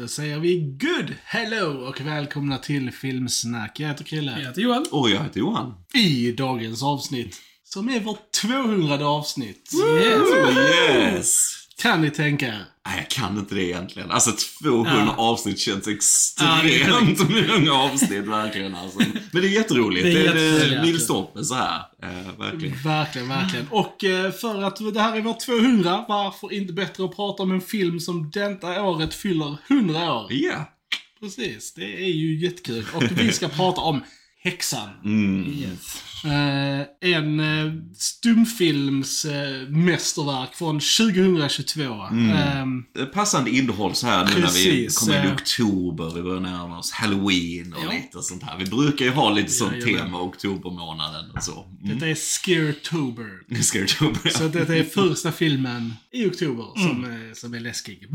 Då säger vi good hello och välkomna till Filmsnack. Jag heter Krille. Jag heter Johan. Och jag heter Johan. I dagens avsnitt, som är vårt 200 avsnitt, Yes. Oh yes! Kan ni tänka er. Nej, jag kan inte det egentligen. Alltså 200 Ja. avsnitt känns Ja, extremt många avsnitt verkligen alltså. Men det är jätteroligt. Det Det är är, det milstolpe så här. Eh, verkligen. Verkligen, verkligen. Och eh, för att det här är vårt 200, varför inte bättre att prata om en film som detta året fyller 100 år? Ja. Precis, det är ju jättekul. Och vi ska prata om Häxan. Mm. Yes. Eh, en eh, stumfilms eh, mästerverk från 2022. Ehm, Passande innehåll så här nu när vi Precis, kommer in i eh. oktober, vi börjar närma oss halloween och Ja. lite sånt här. Vi brukar ju ha lite sånt Jajamän. tema oktobermånaden och så. Mm. Detta är Scaretober. Ska oktober, Så detta är första filmen i oktober som, är, som är läskig.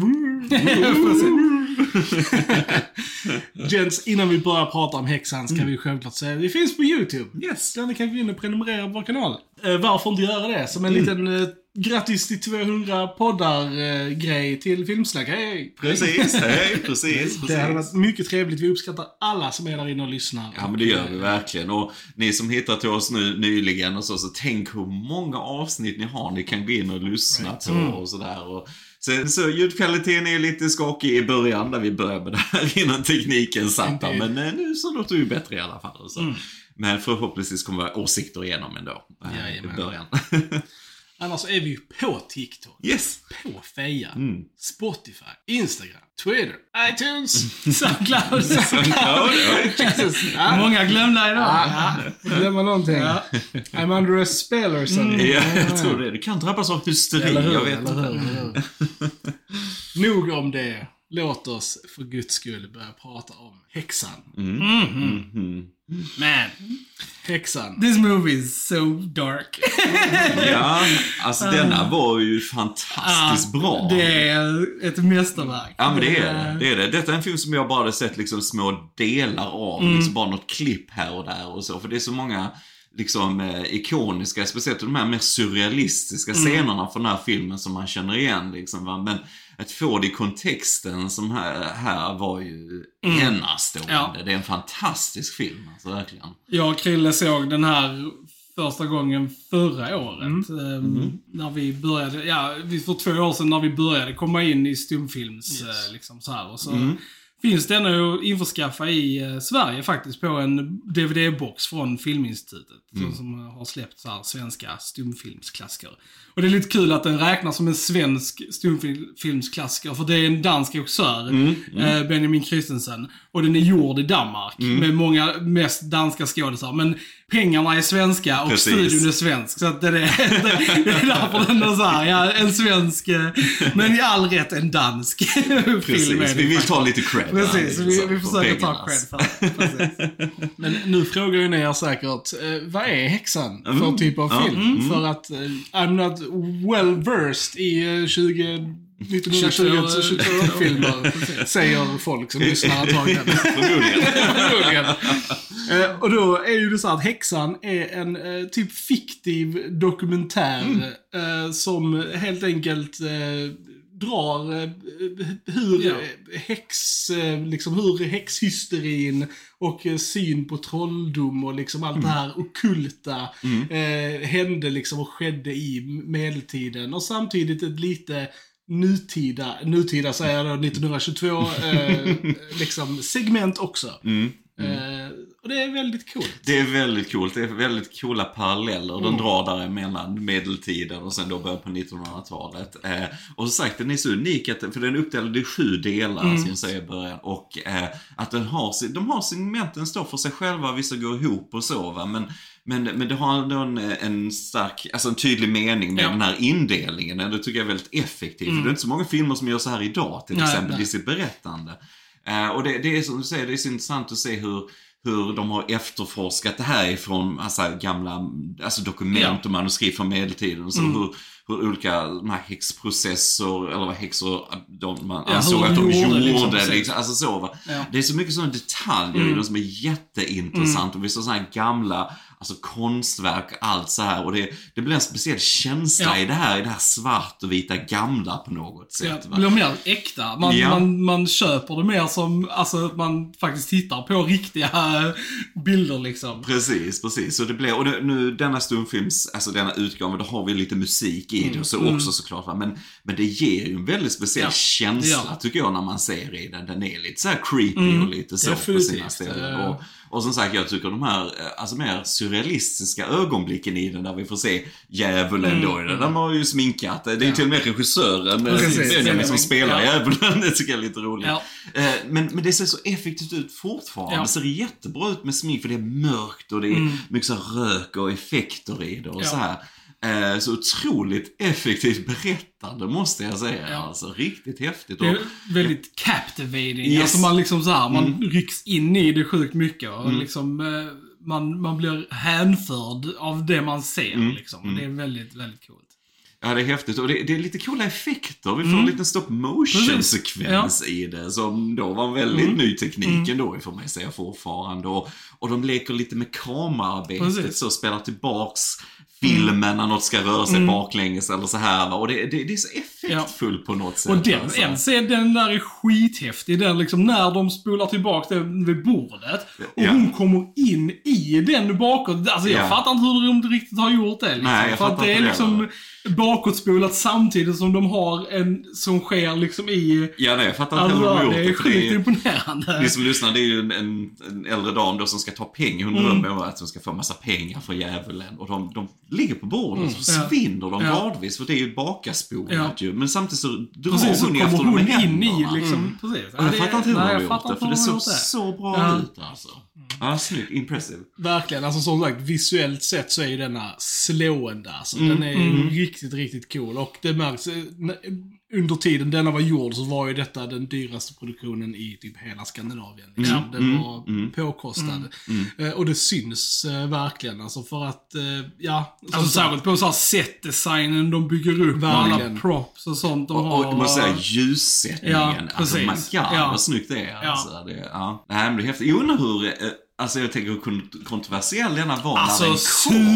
Gents, innan vi börjar prata om häxan ska vi självklart säga att det finns på YouTube. Yes. Där ni kan gå in och prenumerera på vår kanal. Eh, varför inte göra det? Som en liten eh, grattis till 200 poddar-grej till Filmsnack. Hej, hej! Precis, hej, precis, Det hade precis. varit mycket trevligt. Vi uppskattar alla som är där inne och lyssnar. Ja men det gör vi verkligen. Och ni som hittar till oss nu nyligen och så, så tänk hur många avsnitt ni har ni kan gå in och lyssna Right. på och sådär. Och sen, så ljudkvaliteten är lite skakig i början när vi började med det här innan tekniken satt. Indeed. Men eh, nu så låter det ju bättre i alla fall. Så. Men förhoppningsvis kommer våra åsikter igenom ändå. eh, Jajamän. I början. Annars är vi ju på TikTok, yes! på Feja, Mm. Spotify, Instagram, Twitter, iTunes. Soundcloud. Ja. Ja. Många glömda idag. Ja, glömma någonting. Ja. I'm under a spell or something. Ja, jag tror det. Du kan drabbas av hysteri, Eller hur? jag vet inte. Nog om det. Låt oss för guds skull börja prata om häxan. Mm. Man, Häxan. this movie is so dark. Ja, alltså denna var ju fantastiskt bra. Det är ett mästerverk. Ja men det är det. det är det. Detta är en film som jag bara hade sett liksom små delar av. Liksom bara något klipp här och där och så. För det är så många liksom eh, ikoniska, speciellt de här mer surrealistiska scenerna från den här filmen som man känner igen liksom. Va? Men att få det i kontexten som här, här var ju enastående. Ja. Det är en fantastisk film, alltså verkligen. Jag och Krille såg den här första gången förra året. Ehm, När vi började, ja, vi- för två år sedan när vi började komma in i stumfilms, eh, liksom så här. Och så finns den att införskaffa i eh, Sverige faktiskt på en DVD-box från Filminstitutet. Som, som har släppt så här svenska stumfilmsklassiker. Och det är lite kul att den räknas som en svensk stumfilmsklassiker, för det är en dansk regissör, eh, Benjamin Christensen. Och den är gjord i Danmark, med många, mest danska skådisar. Men pengarna är svenska och Precis. studion är svensk. Så att det, är, det, det är därför den är såhär, ja, en svensk, eh, men i all rätt en dansk film Precis, det vi vill ta lite cred. Precis, här, vi, liksom, vi för försöker ta cred för. Precis. Men nu frågar ju ni er säkert, eh, vad är häxan för Mm. typ av film? För att eh, I'm not well versed i eh, 20... 1922-filmer, säger folk som lyssnar antagligen. Förmodligen. Eh, och då är ju det så att Häxan är en eh, typ fiktiv dokumentär Mm. eh, som helt enkelt drar hur Ja. häx, liksom hur häxhysterin och syn på trolldom och liksom allt det här okulta eh, hände liksom och skedde i medeltiden. Och samtidigt ett lite nutida, nutida säger jag då, 1922 eh, liksom segment också. Eh, och det är väldigt coolt. Det är väldigt coolt. Det är väldigt coola paralleller de drar däremellan medeltiden och sen då början på 1900-talet. Eh, och som sagt, den är så unik att, för den är uppdelad i sju delar, som jag säger i början. Och eh, att den har, de har segmenten står för sig själva, vissa går ihop och så va. Men, men, men det har ändå en, en stark, alltså en tydlig mening med Ja. den här indelningen. Det tycker jag är väldigt effektivt. För det är inte så många filmer som gör så här idag till Nej, exempel nej. i sitt berättande. Eh, och det, det är som du säger, det är så intressant att se hur, hur de har efterforskat det här ifrån alltså, gamla alltså, dokument Ja. och manuskript från medeltiden. Så hur, hur olika de här häxprocesser, eller vad häxor, de, man Ja, ansåg att de de gjorde. Liksom, liksom, alltså så va. Ja. Det är så mycket sådana detaljer i dem som är jätteintressant. Och vissa sådana här gamla alltså konstverk, allt så här. Och det, det blir en speciell känsla Ja. i det här, i det här svart och vita gamla på något Ja, sätt. det va? blir mer äkta. Man, Ja. man, man köper det mer som, alltså man faktiskt tittar på riktiga bilder liksom. Precis, precis. Så det blir, och det, nu denna stumfilms, alltså denna utgåva, då har vi lite musik i det och så också såklart. Va? Men, men det ger ju en väldigt speciell Mm. Ja, känsla det det. tycker jag när man ser i den. Den är lite så här creepy och lite så på definitivt. sina ställen. Och, och som sagt, jag tycker de här, eh, alltså mer surrealistiska ögonblicken i den där vi får se djävulen då. Mm. De har ju sminkat, det är ju till och med regissören eh, Benjamin som spelar ja. djävulen. Det tycker jag är lite roligt. Ja. Eh, Men, men det ser så effektivt ut fortfarande. Ja. Det ser jättebra ut med smink för det är mörkt och det är mycket så rök och effekter i det och Ja. så här. Eh, Så otroligt effektivt berättande måste jag säga. Ja. Alltså riktigt häftigt. Det är väldigt captivating. Yes. Alltså man liksom så här, man rycks in i det sjukt mycket och liksom eh, man, man blir hänförd av det man ser liksom. Och Det är väldigt, väldigt coolt. ja, det är häftigt och det, det är lite coola effekter. Vi får en liten stop motion-sekvens i det som då var en väldigt ny teknik ändå, får man säga fortfarande. Och, och de leker lite med kameraarbetet, Precis. så spelar tillbaks filmen när något ska röra sig baklänges eller så här. va. Och det, det, det är så effektfullt på något sätt. Och den, alltså. en scen, den där är skithäftig. Den liksom när de spolar tillbaka den vid bordet. Och Ja. hon kommer in i den bakåt. Alltså jag Ja. fattar inte hur de riktigt har gjort det. Liksom. Nej, jag För att det är inte det liksom bakåtspolat samtidigt som de har en som sker liksom i... Ja, nej, jag fattar inte heller hur de Alltså, har gjort det. Det sjukt är, imponerande. ni som lyssnar, det är ju en, en, en äldre dam då som ska ta pengar. Hon drömmer om att hon ska få massa pengar för djävulen. Och de, de ligger på bordet och så försvinner de Ja. gradvis. För det är ju bakaspolat Ja. ju. Men samtidigt så drar Precis, hon efter hon med in i händerna. liksom. Precis. Ja, Och jag fattar inte hur de har gjort det. För det såg så bra Ja. ut alltså. Ja, snyggt. Impressive. Verkligen, alltså som sagt, visuellt sett så är ju denna slående. Alltså, Mm, Den är ju riktigt, riktigt cool. Och det märks, eh, under tiden denna var gjord så var ju detta den dyraste produktionen i typ hela Skandinavien. Liksom. Mm, Den var påkostad. Eh, och det syns eh, verkligen, alltså för att, eh, ja. Alltså särskilt på så här setdesignen de bygger upp med alla Verkligen. props och sånt de Och, har. och måste säga ljussättningen. Ja, alltså my precis. god Ja. vad snyggt det är. Ja. Alltså, det, ja. Nej men det är häftigt. Jag undrar hur, eh, alltså jag tänker hur kon- kontroversiell denna var när Alltså den kom.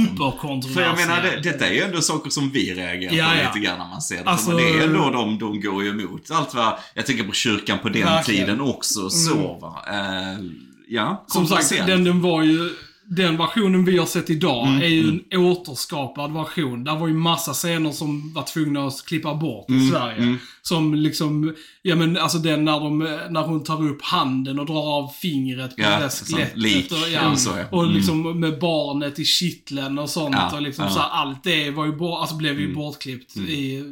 superkontroversiell. För jag menar, det, detta är ju ändå saker som vi reagerar Ja, på ja. lite grann när man ser det. Alltså- det är ändå de, de går ju emot allt vad, jag tänker på kyrkan på den Verkligen. tiden också, så va. Eh, ja, Som sagt, den, den var ju... Den versionen vi har sett idag Mm, är ju en återskapad version. Där var ju massa scener som var tvungna att klippa bort i Mm, Sverige. Som liksom, ja men alltså den när, de, när hon tar upp handen och drar av fingret på Ja, det där skelettet. och, så, ja. och Mm. liksom med barnet i kittlen och sånt. Ja, och liksom så här, allt det var ju bort, alltså blev ju bortklippt i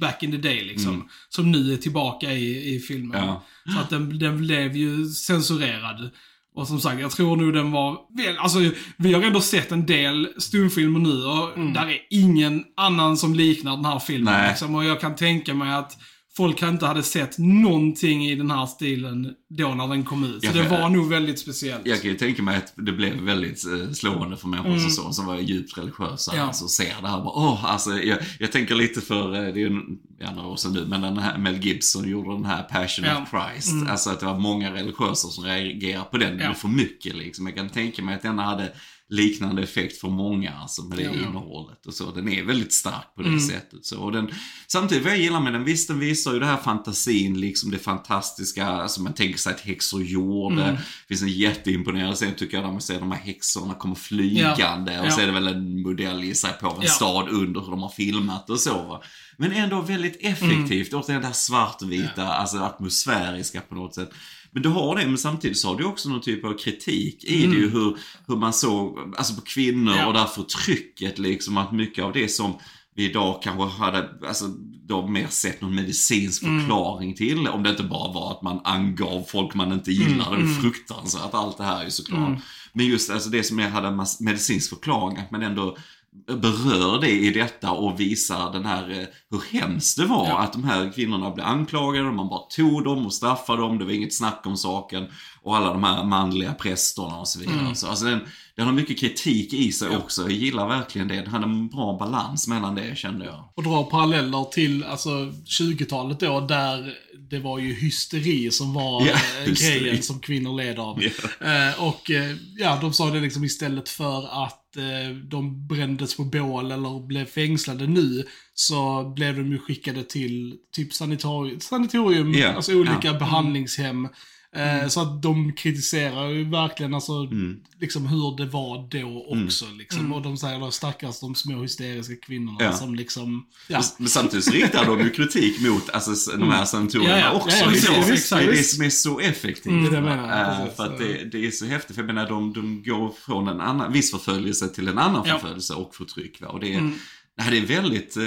back in the day liksom. Som nu är tillbaka i, i filmen. Så att den, den blev ju censurerad. Och som sagt, jag tror nog den var väl, alltså vi har ändå sett en del stumfilmer nu och där är ingen annan som liknar den här filmen. Liksom. Och jag kan tänka mig att folk inte hade sett någonting i den här stilen då när den kom ut. Så det var nog väldigt speciellt. Jag kan ju tänka mig att det blev väldigt eh, slående för människor som så, som var djupt religiösa. Mm. Ja. Alltså ser det här bara, åh, alltså jag, jag tänker lite för, eh, det är ju ja, några år sedan nu, men den här Mel Gibson gjorde den här Passion Ja. Mm. of Christ. Alltså att det var många religiösa som reagerade på den, det Ja. blev för mycket liksom. Jag kan tänka mig att den hade liknande effekt för många, alltså med det Ja. Mm. innehållet och så. Den är väldigt stark på det sättet. Så, och den, samtidigt, vad jag gillar med den, visst den visar ju det här fantasin, liksom det fantastiska, alltså man tänker sig att häxor gjorde. Mm. Finns en jätteimponerande scen tycker jag, där man ser de här häxorna komma flygande. Ja. Och så är det väl en modell sig på en Ja. stad under hur de har filmat och så. Va? Men ändå väldigt effektivt, Mm. återigen det här svartvita, alltså atmosfäriska på något sätt. Men du har det, men samtidigt så har du också någon typ av kritik i det ju hur, hur man såg, alltså på kvinnor Mm. Ja. och därför trycket liksom, att mycket av det som vi idag kanske hade, alltså då mer sett någon medicinsk Mm. förklaring till. Om det inte bara var att man angav folk man inte gillade. Mm. Det är fruktansvärt, allt det här är ju såklart. Men just alltså det som jag hade en medicinsk förklaring, att man ändå berör det i detta och visar den här, eh, hur hemskt det var Ja. att de här kvinnorna blev anklagade, man bara tog dem och straffade dem, det var inget snack om saken. Och alla de här manliga prästerna och så vidare. Så, alltså den, den har mycket kritik i sig också, jag gillar verkligen det. Den hade en bra balans mellan det kände jag. Och dra paralleller till alltså, 20-talet då, där det var ju hysteri som var Ja, hysteri. grejen som kvinnor led av. Ja. Eh, och eh, ja, de sa det liksom istället för att de brändes på bål eller blev fängslade nu, så blev de ju skickade till typ sanatorium Ja, alltså olika ja. behandlingshem. Eh, Så att de kritiserar ju verkligen alltså, Mm. liksom hur det var då också. Liksom. Och de säger då stackars de små hysteriska kvinnorna Ja. som liksom, ja. Men samtidigt riktar de ju kritik mot alltså, de här sanatorierna Ja, ja. också. Ja, ja, det, precis, är det, är det som är så effektivt. Mm, det menar, precis. för att det, det är så häftigt. För jag menar, de, de går från en annan, viss förföljelse till en annan Ja. förföljelse och förtryck. Va? Och det, är, nej, det är väldigt, uh,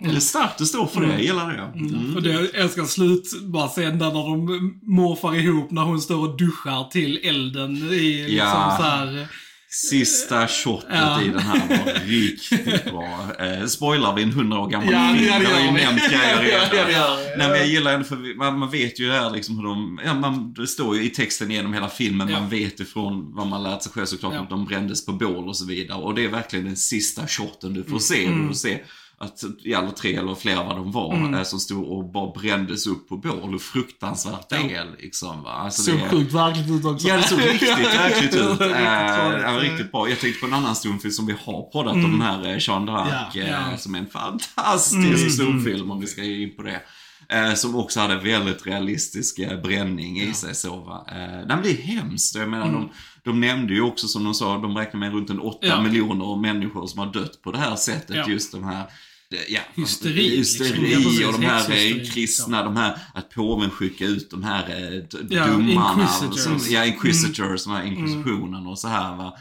det är starkt att stå för det. Jag gillar det. Mm. För det jag älskar slut, bara sen där när de morfar ihop när hon står och duschar till elden i liksom Ja. så här. Sista shotet Ja. i den här var riktigt bra. Eh, spoilar vi en hundra år gammal Ja, film? ja, det har ju nämnt grejer redan. Ja. Nej men jag gillar ändå för man, man vet ju här liksom hur de, ja man, det står ju i texten genom hela filmen, man vet ifrån vad man lärt sig själv såklart, Ja. att de brändes på bål och så vidare. Och det är verkligen den sista shoten du får se. Du får se att i alla tre eller flera vad de var, eh, som stod och bara brändes upp på bål. Hur fruktansvärt är liksom. Va? Alltså, Såg det sjukt verkligt ut också. Ja, det såg riktigt verkligt ut. Ja, riktigt bra. Jag tänkte på en annan stumfilm som vi har poddat om, den här eh, Jean d'Arc, Ja, ja. som är en fantastisk stumfilm om vi ska ge in på det. Eh, som också hade väldigt realistisk eh, bränning i sig. Så, va? Eh, nej, det är hemskt. Jag menar, de, de nämnde ju också som de sa, de räknar med runt en 8 Ja. miljoner människor som har dött på det här sättet. Ja. Just de här Ja, Hysteri, hysteri liksom. Och de här eh, kristna, de här, att påven skickar ut de här eh, Ja, domarna. inquisitors. Som, ja, inquisitors, de här inkvisitionen och så här va.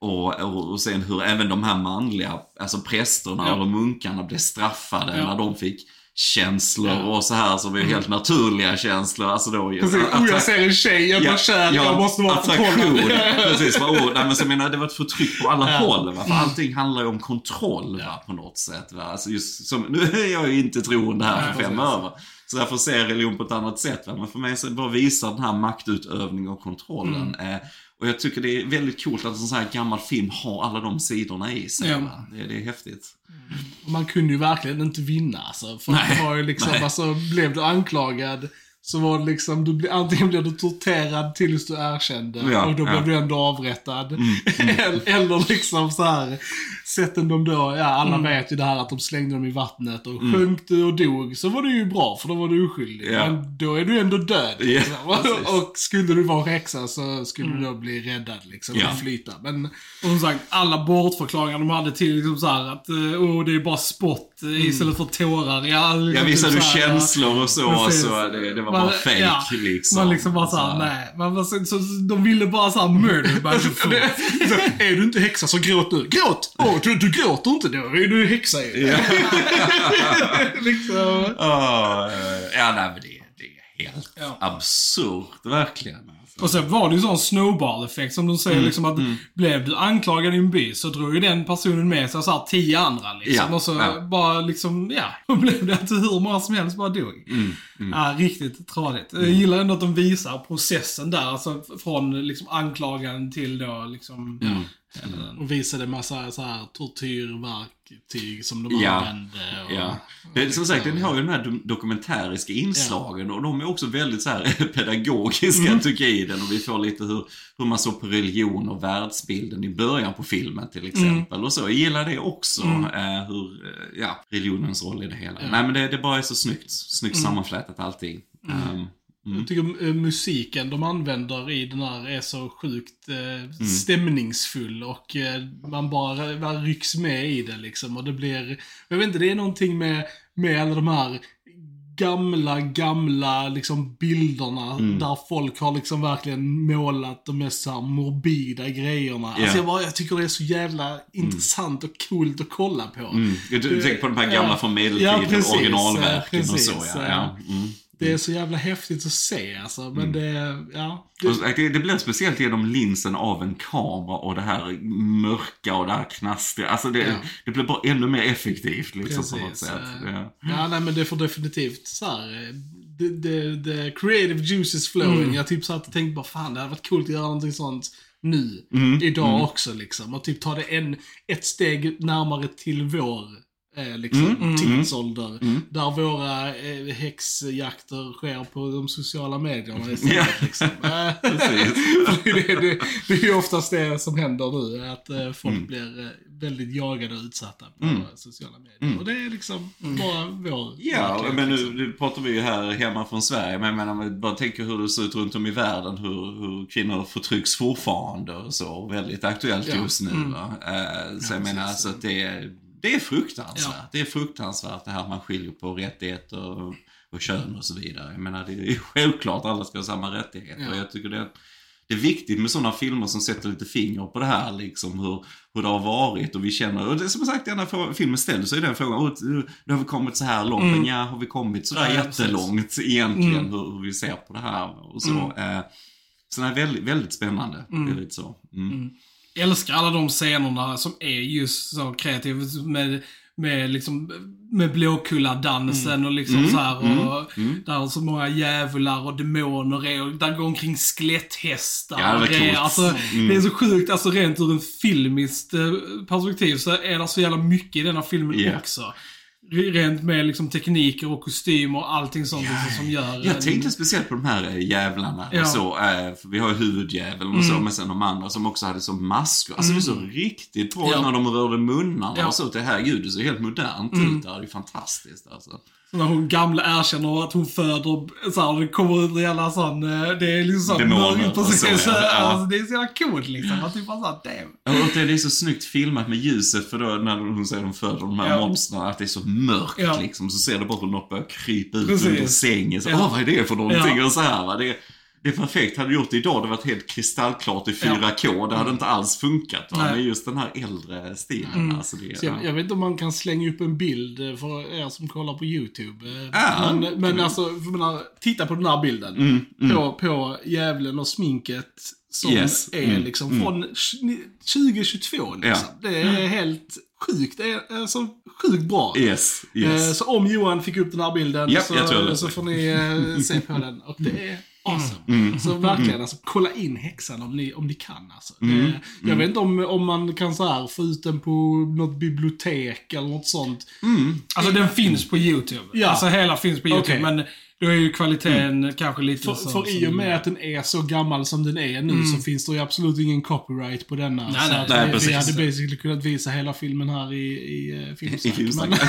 Och, och, och sen hur även de här manliga, alltså prästerna Ja. och munkarna blev straffade Ja. när de fick känslor Ja. och så här som är helt naturliga känslor. Alltså då, Precis. Oh, jag ser en tjej, jag blir kär, jag måste vara förtrollad. Precis, va? Oh, nej, men så jag menar, det var ett förtryck på alla Ja. håll. Va? För allting handlar ju om kontroll va? på något sätt. Va? Alltså just som, nu är jag ju inte troende här för fem öre. Så därför ser jag religion på ett annat sätt. Va? Men för mig så bara visar den här maktutövningen och kontrollen. Eh, och jag tycker det är väldigt coolt att en sån här gammal film har alla de sidorna i sig. Ja. Det, det är häftigt. Man kunde ju verkligen inte vinna alltså. För Nej, det var ju liksom, nej. alltså blev du anklagad så var det liksom, du antingen blev du torterad tills du erkände Ja, och då ja. blev du ändå avrättad. Mm, eller, eller liksom så här sätten de då, ja alla Mm. vet ju det här att de slängde dem i vattnet och sjönk du och dog så var det ju bra för då var du oskyldig. Ja. Men då är du ändå död. Liksom. precis. och skulle du vara häxa så skulle du då bli räddad liksom, Ja. och flyta. Men Och som sagt, alla bortförklaringar de hade till liksom så här att eh, oh, det är bara spott eh, istället för tårar. Ja, liksom Ja, visar typ du så här, känslor och så, Precis. så det, det var Man- bara fake ja, liksom. Man liksom bara såhär, Så- nej. Man bara, så, så, de ville bara såhär murder by the foot. är du inte häxa så gråt nu. Gråt! Åh, du, du gråter inte då är du häxa ju. liksom. Åh, eh, ja, nej men det, det är helt Ja. absurt, verkligen. Alltså. Och sen var det ju sån snowball-effekt som de säger liksom att blev du anklagad i en by så drog ju den personen med sig så här tio andra liksom. Ja, och så ja. bara liksom, ja. Då blev det att hur många som helst bara dog. Ja, riktigt tradigt. Jag gillar ändå att de visar processen där, alltså från liksom anklagan till då liksom, ja. eller- Och visade massa så här tortyrverktyg som de Ja, använde. Och, Ja. Det, som sagt, den har ju de här do- dokumentäriska inslagen och de är också väldigt så här pedagogiska tycker jag i den. Och vi får lite hur, hur man såg på religion och världsbilden i början på filmen till exempel. Och så. Jag gillar det också, eh, hur, eh, ja, religionens roll i det hela. Nej men det, det bara är så snyggt, snyggt sammanflätat allting. Ehm, Jag tycker eh, musiken de använder i den här är så sjukt eh, stämningsfull och eh, man bara, bara rycks med i det liksom. Och det blir, jag vet inte, det är någonting med, med alla de här gamla, gamla liksom bilderna Mm. där folk har liksom verkligen målat de mest så morbida grejerna. Ja. Alltså jag, bara, jag tycker det är så jävla intressant och coolt att kolla på. Mm. Du, du tänker på de här gamla Ja. från medeltiden, Ja, precis. originalverken och Precis. så ja. ja. Mm. Det är så jävla häftigt att se alltså, men det, ja. Det, Det, blir speciellt genom linsen av en kamera och det här mörka och det här knastriga. Alltså det, Ja. det blir bara ännu mer effektivt liksom på något Precis, sätt. Ja. Ja, nej men det får definitivt så här. eh, The, creative juices flowing. Mm. Jag typ satt och tänkte bara fan det hade varit coolt att göra någonting sånt nu. Mm, Idag också liksom. Och typ ta det en, ett steg närmare till vår eh, liksom, tidsålder. Där våra eh, häxjakter sker på de sociala medierna istället. Ja. Liksom. Eh, det, det, det är ju oftast det som händer nu, att eh, folk Mm. blir eh, väldigt jagade och utsatta på sociala medier. Och det är liksom bara vår Mm. Ja, verklighet, men nu, liksom. nu pratar vi ju här hemma från Sverige, men jag menar, bara tänker hur det ser ut runt om i världen, hur, hur kvinnor förtrycks fortfarande och så, väldigt aktuellt Ja. just nu. Va? Eh, så jag menar, alltså att det, är- det är fruktansvärt. Ja. Det är fruktansvärt det här man skiljer på rättigheter och, och kön och så vidare. Jag menar, det är ju självklart att alla ska ha samma rättigheter. Ja. Jag tycker det det är viktigt med sådana filmer som sätter lite finger på det här, liksom hur, hur det har varit och vi känner, och det som sagt, den här frå- filmen ställer sig den frågan, "Åh, nu har vi kommit så här långt, men ja, har vi kommit sådär Ja, ja, precis. jättelångt egentligen, hur, hur vi ser på det här och så. Eh, så det är väldigt, väldigt spännande. Väldigt så. Mm. Älskar alla de scenerna som är just så kreativa med, med liksom, med Blåkulla-dansen och liksom så här och där så många djävular och demoner är och där går omkring skeletthästar. Ja, det är, alltså, Det är så sjukt, alltså rent ur en filmiskt eh, perspektiv så är det så jävla mycket i denna filmen Ja. också. Rent med liksom tekniker och kostymer och allting sånt liksom, som gör Jag tänkte speciellt på de här eh, jävlarna Ja. och så. eh, För vi har ju huvudjäveln och så, men sen de andra som också hade som masker. Alltså det är så riktigt bra Ja. när de rörde munnarna Ja. och så. Det här ljudet ser helt modernt ut där. Det är fantastiskt alltså. När hon gamla erkänner att hon föder, så här, det kommer ut en jävla sån, eh, det är liksom sån Demoner mörk- och precis. så, ja. Ja. Alltså, det är så jävla coolt liksom. Att typ bara såhär, damn. Och det det är så snyggt filmat med ljuset för då när hon säger att de föder de här Ja. monstren, att det är så mörkt Ja. liksom. Så ser du bara hur något börjar krypa ut Precis. under sängen. Så, Ja. Åh, vad är det för någonting? Ja. Och så här, va? Det, det är perfekt. Hade du gjort det idag, det varit helt kristallklart i 4K. Det hade inte alls funkat. Va? Nej. Men just den här äldre stilen. Alltså det, jag, jag vet inte om man kan slänga upp en bild eh, för er som kollar på YouTube. Eh, Ja. Men, men alltså, för jag menar, titta på den här bilden. På, på djävulen och sminket som Yes. är Mm. liksom från tj- 2022 liksom. Ja. Det är helt sjukt. Det är alltså sjukt bra. Yes, Eh, yes. Så om Johan fick upp den här bilden tror så, så får ni eh, se på den. Och det är awesome. Mm. Så verkligen, alltså, kolla in häxan om ni, om ni kan. Alltså. Mm. Det, jag vet inte om, om man kan så här få ut den på något bibliotek eller något sånt. Alltså den finns på YouTube. Ja. Alltså hela finns på YouTube. Okej. Men då är ju kvaliteten kanske lite För, så. för i och med att den är så gammal som den är nu så finns det ju absolut ingen copyright på denna. Nej, så nej, nej, vi, precis. vi hade basically kunnat visa hela filmen här i, i I filmsnack. filmsnack.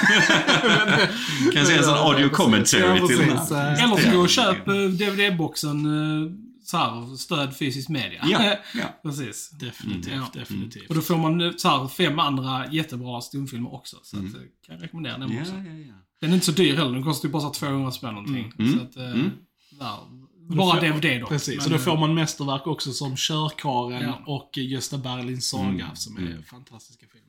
Men- kan säga en sån audio commentary Ja, till den här. Eh, Eller så gå och köp eh, DVD-boxen, eh, så här, stöd fysisk media. Ja, ja. Precis. Definitivt, Ja. definitivt. Och då får man eh, så här, fem andra jättebra stumfilmer också. Så att, eh, kan jag rekommendera den Ja, också. ja, ja. Den är inte så dyr heller, den kostar ju bara så 200 spänn någonting. Så att, eh, där, då bara får- DVD då. Precis, Men, så då eh, får man mästerverk också som Körkaren Ja. och Gösta Berlings saga, som är fantastiska filmer.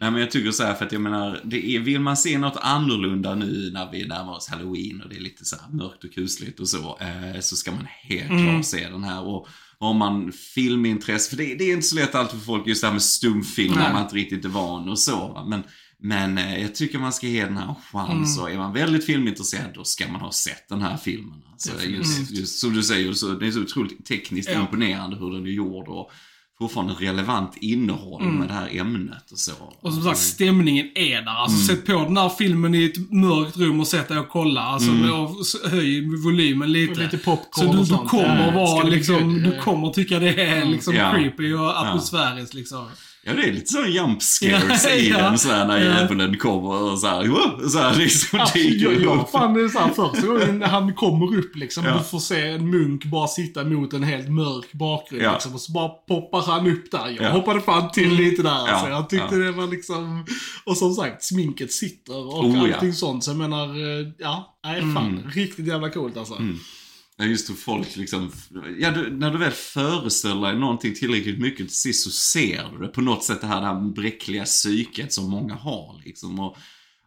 Nej men jag tycker så här för att jag menar, det är, vill man se något annorlunda nu när vi närmar oss halloween och det är lite så här mörkt och kusligt och så, eh, så ska man helt klart se den här. Och har man filmintresse, för det, det är inte så lätt alltid för folk just det här med stumfilm när man inte riktigt är van och så. Men, men eh, jag tycker man ska ge den här en chans och är man väldigt filmintresserad då ska man ha sett den här filmen. Alltså, just, just som du säger, så, det är så otroligt tekniskt Ja. imponerande hur den är gjord och fortfarande relevant innehåll med det här ämnet och så. Och som sagt, stämningen är där. Alltså sätt på den här filmen i ett mörkt rum och sätt dig och kolla. Alltså, och s- höj volymen lite. Och lite popcorn Så du, och du sånt. kommer Ja, vara liksom, du kommer tycka det är liksom Ja. creepy och atmosfäriskt liksom. Ja, det är lite så jump scares Ja, i ja. den så här, när Ja. djävulen kommer och så här, "Wow!" så här liksom Alltså, dyker jag, upp. fan det är så här, första gången han kommer upp liksom, Ja. du får se en munk bara sitta mot en helt mörk bakgrund Ja. liksom, och så bara poppar han upp där. Jag Ja. hoppade fan till lite där alltså. Ja, Jag tyckte det var liksom, och som sagt, sminket sitter och Oh. Mm. allting sånt. Så jag menar, eh, ja, nej fan, riktigt jävla coolt alltså. Ja, just hur folk liksom, ja, du, när du väl föreställer dig någonting tillräckligt mycket till sist så ser du det på något sätt, det här, det här bräckliga psyket som många har liksom. Och,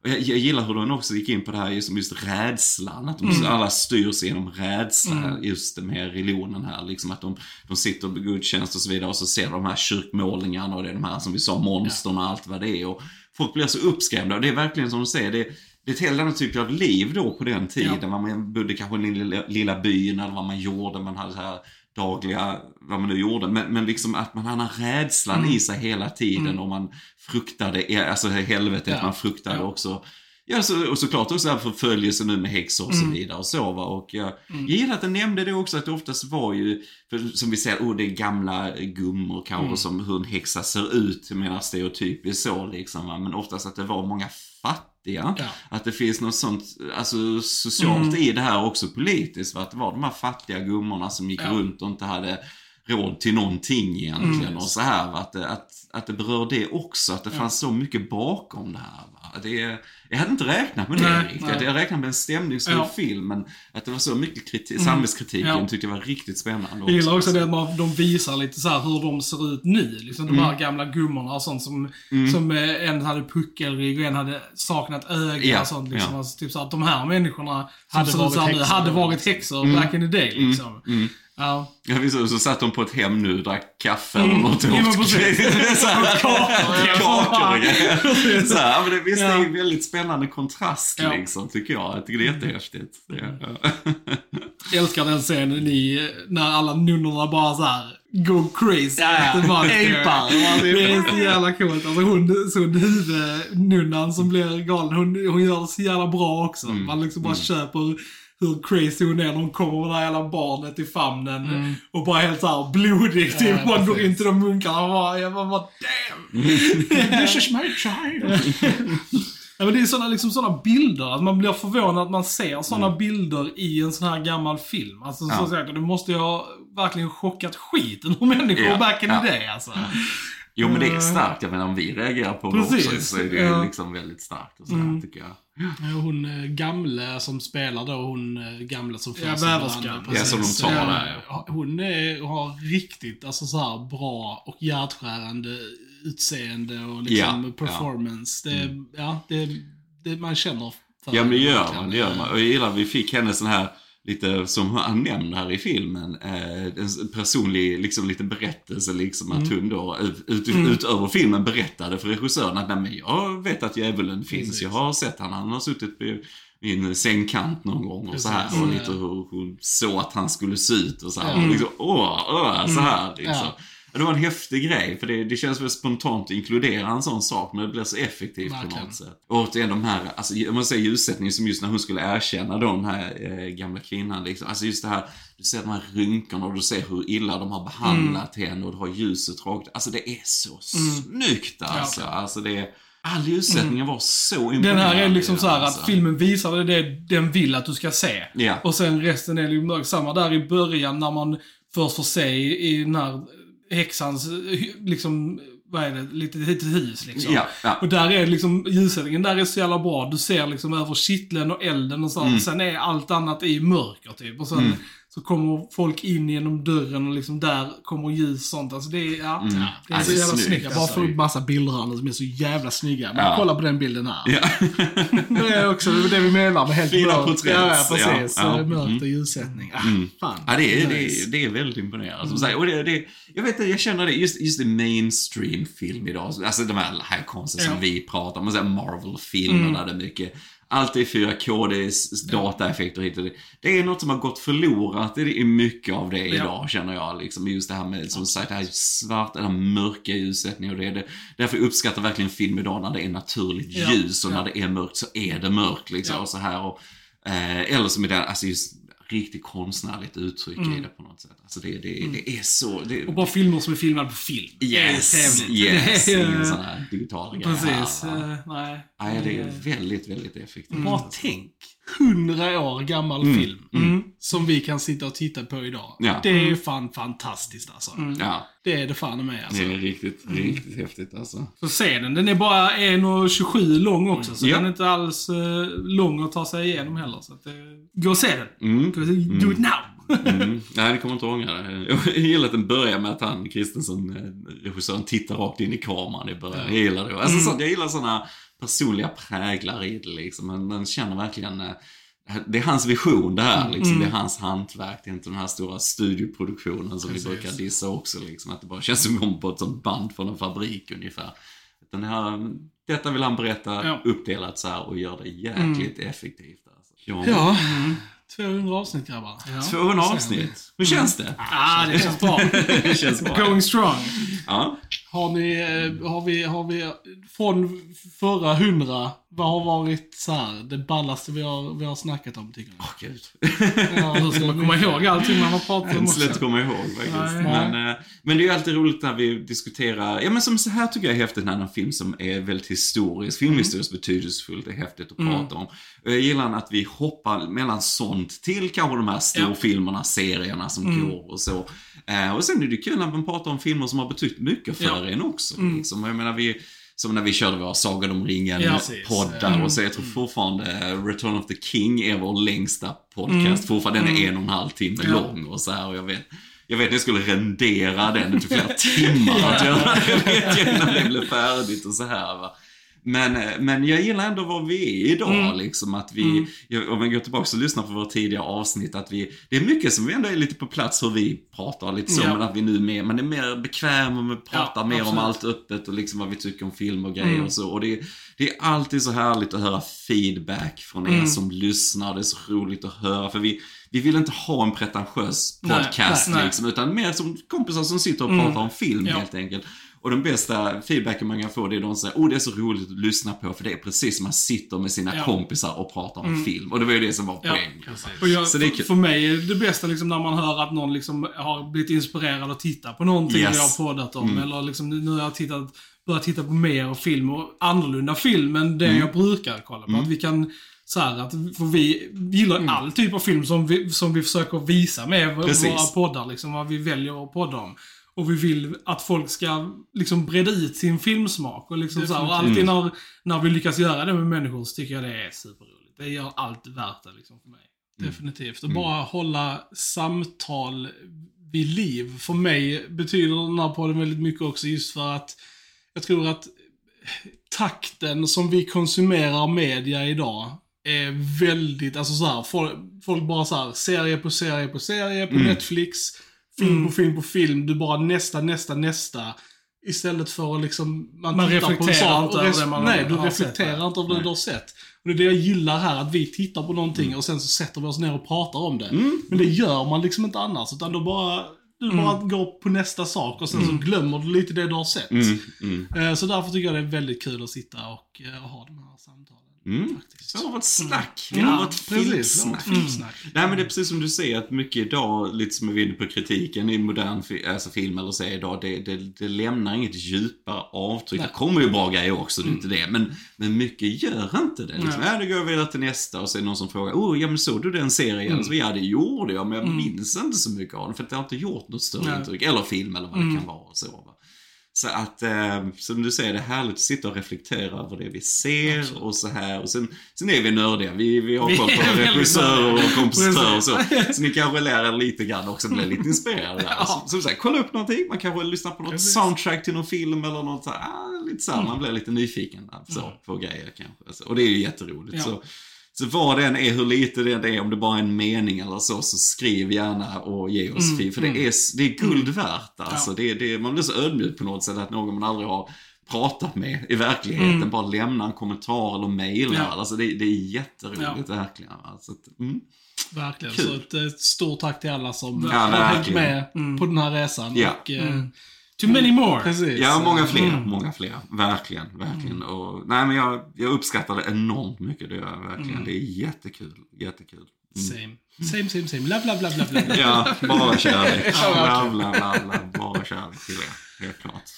och jag, jag gillar hur de också gick in på det här just, just rädslan, att de alla styrs genom rädsla, just det med religionen här, liksom att de, de sitter på gudstjänst och så vidare och så ser de här kyrkmålningarna och det är de här som vi sa, monstren och allt vad det är. Och folk blir så uppskrämda och det är verkligen som du säger, det, det är ett helt annat typ av liv då på den tiden. Ja. Man bodde kanske i den lilla, lilla byn eller vad man gjorde. Man hade här dagliga, vad man nu gjorde. Men, men liksom att man hade rädslan Mm. i sig hela tiden och man fruktade, alltså helvetet, Ja. man fruktade Ja. också. Ja, så, och såklart också här förföljelse nu med häxor och så Mm. vidare och så va. Och jag, jag gillar att den nämnde det också att det oftast var ju, för, som vi säger, oh det är gamla gummor kanske Mm. som hur en häxa ser ut, jag menar stereotypiskt så liksom va. Men oftast att det var många fattiga. Ja. Att det finns något sånt, alltså socialt Mm. i det här också politiskt. Va? Att det var de här fattiga gummorna som gick Ja. runt och inte hade råd till någonting egentligen. Mm. Och så här? Att, att, att det berör det också, att det fanns så mycket bakom det här. Va? Det, jag hade inte räknat med det Nej, riktigt. nej. Jag räknade med en stämningsfull Ja. film, men att det var så mycket kritik, Mm. samhällskritik Ja. tyckte jag var riktigt spännande Jag gillar också det att de visar lite så hur de ser ut nu. Liksom de Mm. här gamla gummorna och sånt som, som eh, en hade puckelrygg och en hade saknat öga Ja, och sånt. Liksom. Alltså, typ så att de här människorna som Hade ser ut varit så här nu häxor. hade varit häxor back in the day liksom. Mm. Ja. Ja, visst, och så satt de på ett hem nu och drack kaffe Mm. eller något. Ja, men precis. Kakor. Så här, men det, visst, det är Ja. en väldigt spännande kontrast Ja. liksom, tycker jag. Jag tycker det är jättehäftigt. Det, ja. Jag älskar den scenen i, när alla nunnorna bara så här go crazy. Ja, ja. Det var- Apar. Det är så jävla coolt. Alltså hon, så huvudnunnan som blir galen, hon, hon gör det så jävla bra också. Mm. Man liksom bara köper hur crazy hon är när hon kommer med det här jävla barnet i famnen. Och bara helt såhär blodig. Typ. Ja, man går in till de munkarna och bara, jag bara, bara damn! This is my child. Ja, men det är såna, liksom såna bilder, att man blir förvånad att man ser såna bilder i en sån här gammal film. Alltså Mm. Ja. så säkert, det måste ju ha verkligen chockat skiten ur människor Ja, back in ja. the day alltså. Jo men det är starkt, jag menar om vi reagerar på det Precis, också så är det ju liksom väldigt starkt och sådär Mm. tycker jag. Ja, Hon eh, gamle som spelar då, hon eh, gamle som Ja, varandra. precis. Ja, som de tar Ja, där, Hon är, har riktigt alltså, så här, bra och hjärtskärande utseende och liksom Ja, performance. Det, ja, det, det, man känner för Ja men det gör man, det gör man. Och jag gillar att vi fick henne sån här, lite som han nämner här i filmen, eh, en personlig liksom liten berättelse liksom att hon då ut, ut, utöver filmen berättade för regissören att nej men jag vet att djävulen finns, Precis. jag har sett han, han har suttit på en sängkant någon gång och så här Precis. och lite hur hon såg att han skulle se ut och så här. Mm. Och liksom, åh, åh, så här liksom. Ja. Ja, Det var en häftig grej, för det, det känns väl spontant att inkludera en sån sak, men det blir så effektivt på Verkligen. något sätt. Och återigen de här, alltså jag måste säga ljussättningen som just när hon skulle erkänna då den här eh, gamla kvinnan liksom. Alltså just det här, du ser de här rynkorna och du ser hur illa de har behandlat henne och du har ljuset rakt. Alltså det är så snyggt alltså. Alltså det är, all ljussättningen var så imponerande. Den här är liksom så här alltså. att filmen visar det den vill att du ska se. Ja. Och sen resten är ju mörkt. Samma där i början när man först får se i, i den här häxans, liksom, vad är det, lite, lite hus liksom. Ja, ja. Och där är liksom, ljussättningen där är så jävla bra. Du ser liksom över kittlen och elden och så. Mm. Sen är allt annat i mörker typ. Och sen så kommer folk in genom dörren och liksom där kommer ljus och sånt. Alltså det är, ja, Mm. det är Ja, så jävla snyggt, snyggt. Jag bara Alltså. får upp massa bilder här som är så jävla snygga. Men Ja. kolla på den bilden här. Ja. Det är också det vi menar med helt Fina mörkt. Ja, precis. Ja, ja. Mörkt Mm. och ljussättning. Ah, fan. Ja, det är, det, är, det är väldigt imponerande. Som sagt, och det, det, jag vet jag känner det, just, just i mainstream-film idag, alltså de här high concepts som vi pratar om, Marvel-filmerna, det är mycket, allt är 4K, det är dataeffekter hit och dit. Det är något som har gått förlorat i, mycket av det idag, känner jag. Liksom, just det här med, som sagt, det här svarta, den här mörka ljussättningen och det, det. Därför uppskattar jag verkligen film idag när det är naturligt Ja. ljus och Ja. när det är mörkt så är det mörkt liksom. Ja. Och så här och, eh, eller som i den, alltså just riktigt konstnärligt uttryck i det på något sätt. Alltså det, det, det är så... Det, Och bara filmer som är filmade på film. yes, Det är yes. Det är, Ingen sån här digital grej Precis. här, nej. Nej, det är väldigt, väldigt effektivt. Bara tänk. Hundra år gammal film. Mm. Som vi kan sitta och titta på idag. Ja. Det är fan fantastiskt alltså. Ja, Det är det fan med alltså. det är riktigt, riktigt häftigt alltså. Så se den. Den är bara 1,27 lång också. Så Ja. den är inte alls eh, lång att ta sig igenom heller. Så att, eh, gå och se den. Mm. Gå och se- Do it now! Mm. Nej, det kommer inte ångra det. Jag gillar att den börjar med att han, Kristensen, eh, regissören, tittar rakt in i kameran i början. Jag gillar det. Alltså, så, jag gillar sådana personliga präglar i det liksom. Man, man känner verkligen eh, det är hans vision det här, liksom. det är hans hantverk. Det är inte den här stora studioproduktionen som Precis. vi brukar dissa också. Liksom. Att det bara känns som om på ett sånt band från en fabrik ungefär. Det, här, Detta vill han berätta Ja. uppdelat så här och gör det jäkligt effektivt. Alltså. Ja. Ja, 200 avsnitt grabbar. Ja. 200 avsnitt. Hur känns det? Ah, det känns bra. Det känns bra. Going strong. Ja. Har ni, eh, har vi, har vi, från förra hundra, vad har varit så här, det ballaste vi har, vi har snackat om tycker ni? Åh gud. Ja, Hur ska man komma ihåg allting man har pratat om Inte så lätt att komma ihåg faktiskt. Men, eh, men det är ju alltid roligt när vi diskuterar, ja men som så här tycker jag är häftigt när en film som är väldigt historisk, filmhistoriskt betydelsefullt, är häftigt att prata om. Och jag gillar att vi hoppar mellan sånt till kanske de här storfilmerna, serierna som går och så. Eh, och sen är det kul när man pratar om filmer som har betytt mycket för Ja. en också. Liksom. Och Jag menar, vi, som när vi körde våra Sagan om Ja, ringen-poddar och så jag tror fortfarande eh, Return of the King är vår längsta podcast. Fortfarande den är en och en halv timme Ja. lång och så här. Och jag vet jag vet att jag skulle rendera den. Till flera timmar att göra det. Vet jag innan det blev färdigt och så här va. Men, eh, men jag gillar ändå var vi är idag, Mm. liksom att vi, jag- om vi går tillbaka och lyssnar på våra tidigare avsnitt, att vi, det är mycket som vi ändå är lite på plats hur vi pratar lite så, Ja. men att vi nu är mer, man är mer bekväm och man pratar Ja, mer om absolut. allt öppet och liksom vad vi tycker om film och grejer Mm. och så. Och det, det är alltid så härligt att höra feedback från er Mm. som lyssnar, det är så roligt att höra, för vi, vi vill inte ha en pretentiös Nej, podcast nej, nej. liksom, utan mer som kompisar som sitter och Mm. pratar om film Ja. helt enkelt. Och den bästa feedbacken man kan få det är de som säger oh det är så roligt att lyssna på för det är precis som man sitter med sina Ja. kompisar och pratar om film. Och det var ju det som var Ja, poängen. Och jag, Så det är för, kul. för mig är det bästa liksom när man hör att någon liksom har blivit inspirerad att titta på någonting Yes. jag har poddat om. Eller liksom, nu har jag tittat, börjat titta på mer film och annorlunda film än det jag brukar kolla på. Att vi kan så här, att, för vi gillar all typ av film som vi, som vi försöker visa med Precis. våra poddar. Liksom, vad vi väljer att podda om. Och vi vill att folk ska liksom breda ut sin filmsmak. Och, liksom så här, och alltid när, när vi lyckas göra det med människor så tycker jag det är superroligt. Det gör allt värt det liksom för mig. Definitivt. Och bara hålla samtal vid liv. För mig betyder den här podden väldigt mycket också just för att jag tror att takten som vi konsumerar media idag är väldigt, alltså så här, folk, folk bara så här, serie på serie på serie på Netflix, film på film på film, du bara nästa, nästa, nästa. Istället för att liksom, man, Man tittar på en reflekterar inte och över det man Nej, du sett, reflekterar inte över det du har sett. Och det är det jag gillar här, att vi tittar på någonting och sen så sätter vi oss ner och pratar om det. Men det gör man liksom inte annars, utan då bara, du bara går på nästa sak och sen så glömmer du lite det du har sett. Mm, mm. Eh, Så därför tycker jag det är väldigt kul att sitta och eh, ha de här samtalen. Mm. Faktiskt. Det har varit snack. Det varit precis. filmsnack. Filmsnack. Nej men det är precis som du säger att mycket idag, lite som vi är inne på kritiken i modern fi- alltså film eller serie idag, det, det, det lämnar inget djupare avtryck. Det kommer ju bra grejer också, det är inte det. Men, men mycket gör inte det. Liksom, Nej. ja, det går vidare till nästa och så är det någon som frågar, oh ja men såg du den serien? Så, ja det gjorde jag, men jag minns inte så mycket av den för att det har inte gjort något större Nej. intryck. Eller film eller vad det kan vara och så. Va? Så att, eh, som du säger, det är härligt att sitta och reflektera över det vi ser och så här. Och sen, sen är vi nördiga. Vi, vi har koll på regissörer och kompositörer och så. Så ni kanske lär er lite grann också, blir lite inspirerade. Ja. Så, som sagt, kolla upp någonting. Man kanske lyssnar på något Precis. soundtrack till någon film eller något så här, ah, lite så här, Man blir lite nyfiken alltså, på grejer kanske. Och det är ju jätteroligt. Ja. Så, så vad det än är, hur lite det än är, om det bara är en mening eller så, så skriv gärna och ge oss feed. För det är, det är guld värt alltså. Ja. Det, det, man blir så ödmjuk på något sätt att någon man aldrig har pratat med i verkligheten bara lämna en kommentar eller mejla. Ja. Alltså det, det är jätteroligt verkligen. Alltså, att, mm. Verkligen. Kul. Så ett, ett stort tack till alla som Ja, har hängt med på den här resan. Ja. Och, eh, Too many more. Precis. Ja, många fler. Mm. Många fler. Verkligen, verkligen. Och, nej, men jag, jag uppskattar det enormt mycket. Det gör jag verkligen. Mm. Det är jättekul. Jättekul. Same. Same, same, same. Bla, bla, bla, bla, bla. bla. Ja, bara kärlek. Verkligen. bla, bla, bla. Bara kärlek till er. Helt klart.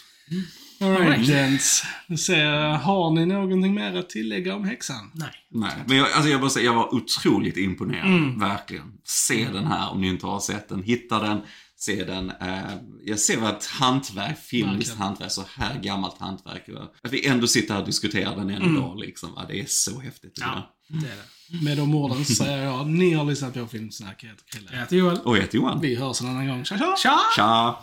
All right, gents. Jag, har ni någonting mer att tillägga om häxan? Nej. Nej, men jag, alltså jag, bara säga, jag var otroligt imponerad. Mm. Verkligen. Se den här om ni inte har sett den. Hitta den. Se den. Eh, jag ser vad ett hantverk, filmiskt Verkligen. hantverk, så här gammalt hantverk. Att vi ändå sitter här och diskuterar den än Mm. idag. Liksom. Det är så häftigt. Ja, det är det. Med de orden säger jag, ni har lyssnat på Filmsnack. Jag heter Krille. Jag heter Joel. Och jag heter Johan. Vi hörs en annan gång. Tja, tja! Tja! Tja!